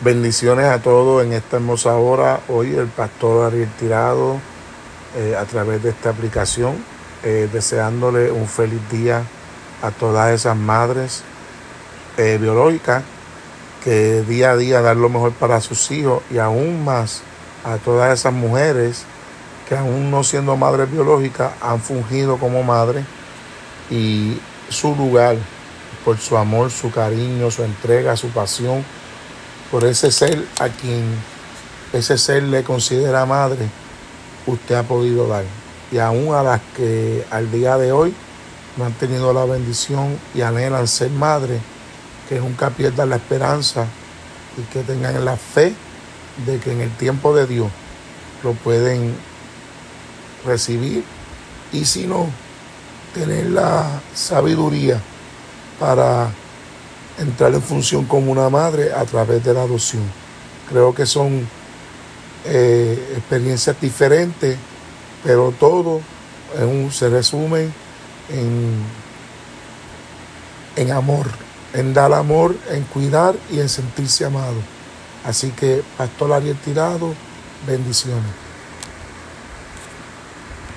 Bendiciones a todos en esta hermosa hora. Hoy el pastor Ariel Tirado eh, a través de esta aplicación, eh, deseándole un feliz día a todas esas madres eh, biológicas que día a día dan lo mejor para sus hijos y aún más a todas esas mujeres que aún no siendo madres biológicas han fungido como madres y su lugar por su amor, su cariño, su entrega, su pasión por ese ser a quien ese ser le considera madre, usted ha podido dar. Y aún a las que al día de hoy no han tenido la bendición y anhelan ser madre, que nunca pierdan la esperanza y que tengan la fe de que en el tiempo de Dios lo pueden recibir y si no, tener la sabiduría para entrar en función como una madre a través de la adopción. Creo que son eh, experiencias diferentes, pero todo se resume en, en amor, en dar amor, en cuidar y en sentirse amado. Así que, Pastor Ariel Tirado, bendiciones.